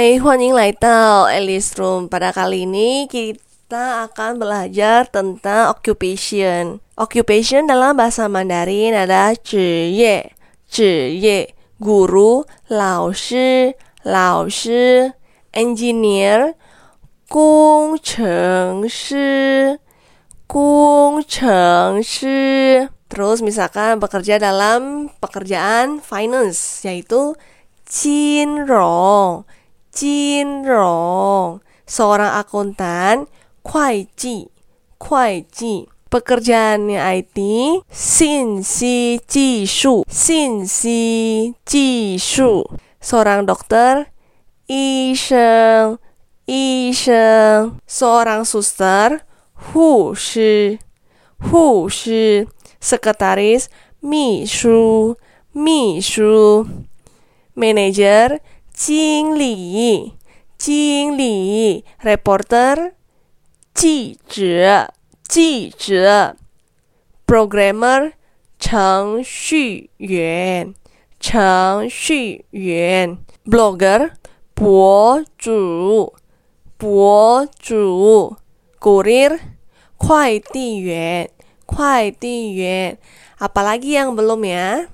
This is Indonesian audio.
Hai, 欢迎来到 Alice Room. Pada kali ini kita akan belajar tentang occupation. Occupation dalam bahasa Mandarin adalah 职业,职业, guru, 老师,老师, engineer, 工程师,工程师. Terus misalkan bekerja dalam pekerjaan finance yaitu 金融， Jinrong, seorang akuntan kuai ji Pekerjaannya IT, sin Si Ji Shu. sin Si Ji Shu. Seorang dokter, Yisheng. Yisheng. Seorang suster, Hu Shi. Hu Shi. Sekretaris, Mi Shu. Mi Shu. manager 经理，经理，reporter，记者，记者，programmer，程序员，程序员，blogger，博主，博主，kurir，快递员，快递员，apalagi yang belum ya?